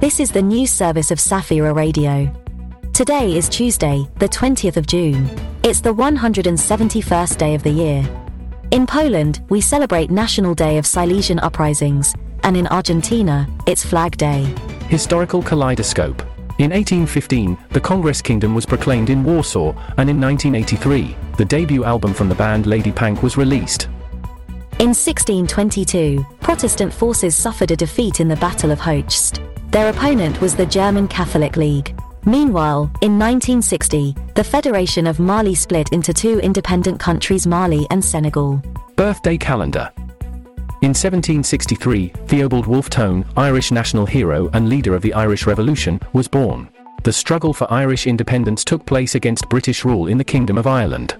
This is the news service of Safira Radio. Today is Tuesday, the 20th of June. It's the 171st day of the year. In Poland, we celebrate National Day of Silesian Uprisings, and in Argentina, it's Flag Day. Historical kaleidoscope. In 1815, the Congress Kingdom was proclaimed in Warsaw, and in 1983, the debut album from the band Lady Pank was released. In 1622, Protestant forces suffered a defeat in the Battle of Hochst. Their opponent was the German Catholic League. Meanwhile, in 1960, the Federation of Mali split into two independent countries Mali and Senegal. Birthday calendar. In 1763, Theobald Wolfe Tone, Irish national hero and leader of the Irish Revolution, was born. The struggle for Irish independence took place against British rule in the Kingdom of Ireland.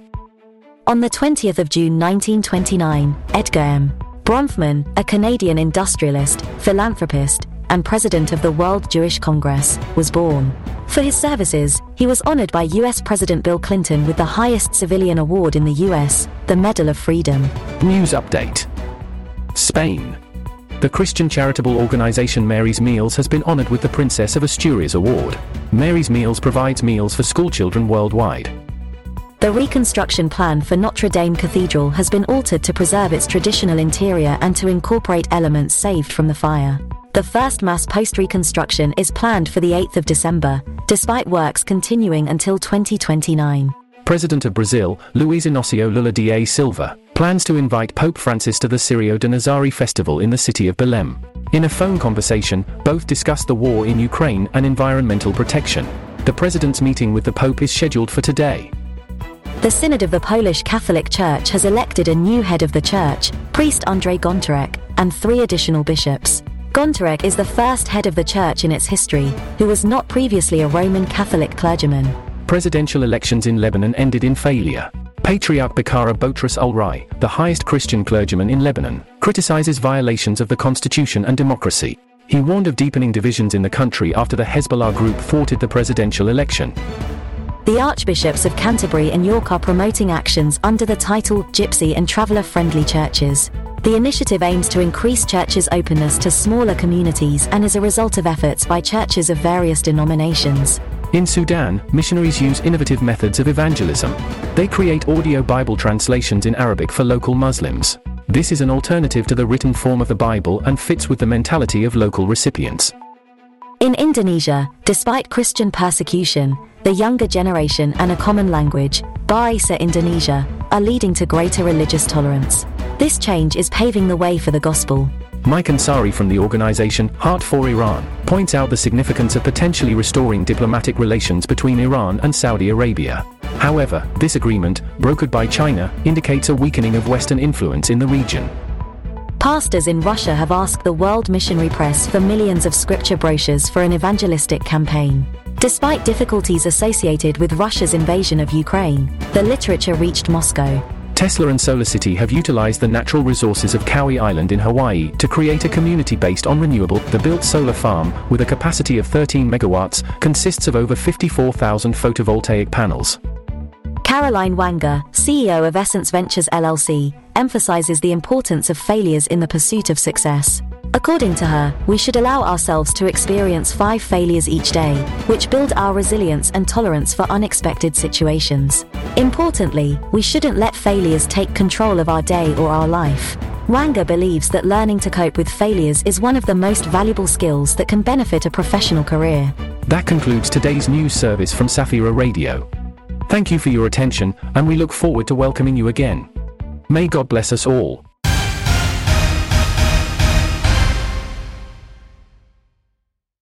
On the 20th of June 1929, Edgar M. Bronfman, a Canadian industrialist, philanthropist, and president of the World Jewish Congress, was born. For his services, he was honored by US President Bill Clinton with the highest civilian award in the US, the Medal of Freedom. News update Spain. The Christian charitable organization Mary's Meals has been honored with the Princess of Asturias Award. Mary's Meals provides meals for schoolchildren worldwide. The reconstruction plan for Notre Dame Cathedral has been altered to preserve its traditional interior and to incorporate elements saved from the fire. The first mass post reconstruction is planned for the 8th of December, despite works continuing until 2029. President of Brazil, Luiz Inácio Lula da Silva, plans to invite Pope Francis to the Cirio de Nazaré festival in the city of Belém. In a phone conversation, both discussed the war in Ukraine and environmental protection. The president's meeting with the Pope is scheduled for today. The Synod of the Polish Catholic Church has elected a new head of the church, priest Andrzej Gontarek, and three additional bishops. Gontarek is the first head of the church in its history, who was not previously a Roman Catholic clergyman. Presidential elections in Lebanon ended in failure. Patriarch Bechara Boutros al-Rai, the highest Christian clergyman in Lebanon, criticizes violations of the constitution and democracy. He warned of deepening divisions in the country after the Hezbollah group thwarted the presidential election. The Archbishops of Canterbury and York are promoting actions under the title Gypsy and Traveller Friendly Churches. The initiative aims to increase churches' openness to smaller communities and is a result of efforts by churches of various denominations. In Sudan, missionaries use innovative methods of evangelism. They create audio Bible translations in Arabic for local Muslims. This is an alternative to the written form of the Bible and fits with the mentality of local recipients. In Indonesia, despite Christian persecution, the younger generation and a common language, Bahasa Indonesia, are leading to greater religious tolerance. This change is paving the way for the gospel. Mike Ansari from the organization Heart for Iran points out the significance of potentially restoring diplomatic relations between Iran and Saudi Arabia. However, this agreement, brokered by China, indicates a weakening of Western influence in the region. Pastors in Russia have asked the World Missionary Press for millions of scripture brochures for an evangelistic campaign. Despite difficulties associated with Russia's invasion of Ukraine, the literature reached Moscow. Tesla and SolarCity have utilized the natural resources of Kauai Island in Hawaii to create a community based on renewable. The built solar farm, with a capacity of 13 megawatts, consists of over 54,000 photovoltaic panels. Caroline Wanga, CEO of Essence Ventures LLC, emphasizes the importance of failures in the pursuit of success. According to her, we should allow ourselves to experience five failures each day, which build our resilience and tolerance for unexpected situations. Importantly, we shouldn't let failures take control of our day or our life. Wanga believes that learning to cope with failures is one of the most valuable skills that can benefit a professional career. That concludes today's news service from Safira Radio. Thank you for your attention, and we look forward to welcoming you again. May God bless us all.